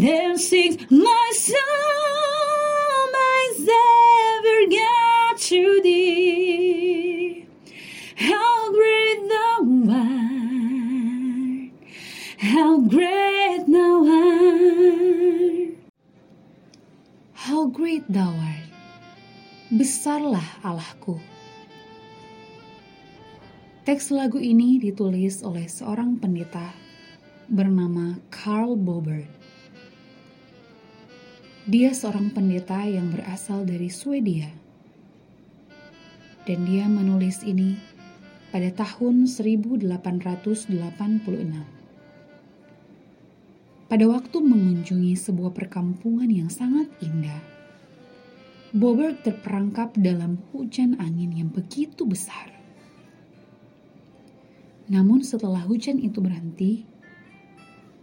Then sings my soul, my Savior, God to thee. How great thou art, how great thou art. How great thou art, besarlah Allahku. Teks lagu ini ditulis oleh seorang pendeta bernama Carl Bobert. Dia seorang pendeta yang berasal dari Swedia. Dan dia menulis ini pada tahun 1886. Pada waktu mengunjungi sebuah perkampungan yang sangat indah, Bobert terperangkap dalam hujan angin yang begitu besar. Namun setelah hujan itu berhenti,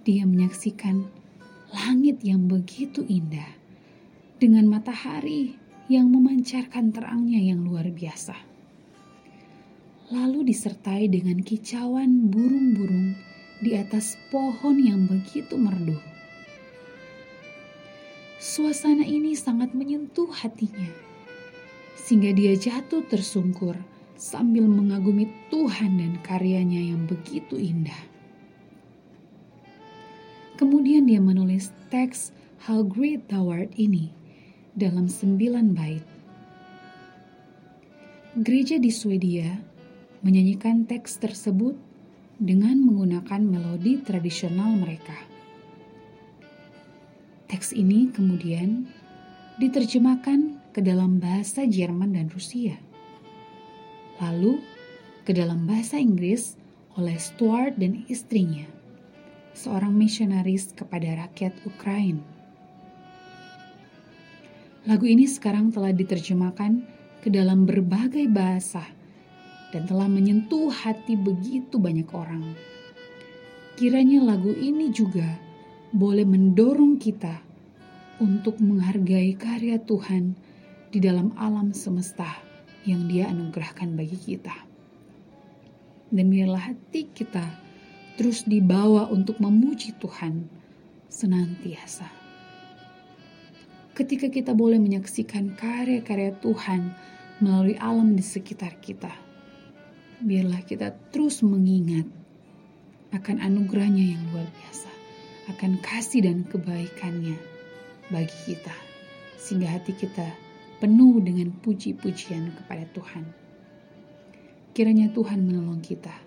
dia menyaksikan langit yang begitu indah dengan matahari yang memancarkan terangnya yang luar biasa. Lalu disertai dengan kicauan burung-burung di atas pohon yang begitu merdu. Suasana ini sangat menyentuh hatinya, sehingga dia jatuh tersungkur sambil mengagumi Tuhan dan karyanya yang begitu indah. Kemudian dia menulis teks How Great Thou Art ini dalam sembilan bait. Gereja di Swedia menyanyikan teks tersebut dengan menggunakan melodi tradisional mereka. Teks ini kemudian diterjemahkan ke dalam bahasa Jerman dan Rusia lalu ke dalam bahasa Inggris oleh Stuart dan istrinya, seorang misionaris kepada rakyat Ukraina. Lagu ini sekarang telah diterjemahkan ke dalam berbagai bahasa dan telah menyentuh hati begitu banyak orang. Kiranya lagu ini juga boleh mendorong kita untuk menghargai karya Tuhan di dalam alam semesta yang Dia anugerahkan bagi kita. Dan biarlah hati kita terus dibawa untuk memuji Tuhan senantiasa. Ketika kita boleh menyaksikan karya-karya Tuhan melalui alam di sekitar kita, biarlah kita terus mengingat akan anugerahnya yang luar biasa, akan kasih dan kebaikannya bagi kita, sehingga hati kita penuh dengan puji-pujian kepada Tuhan. Kiranya Tuhan menolong kita.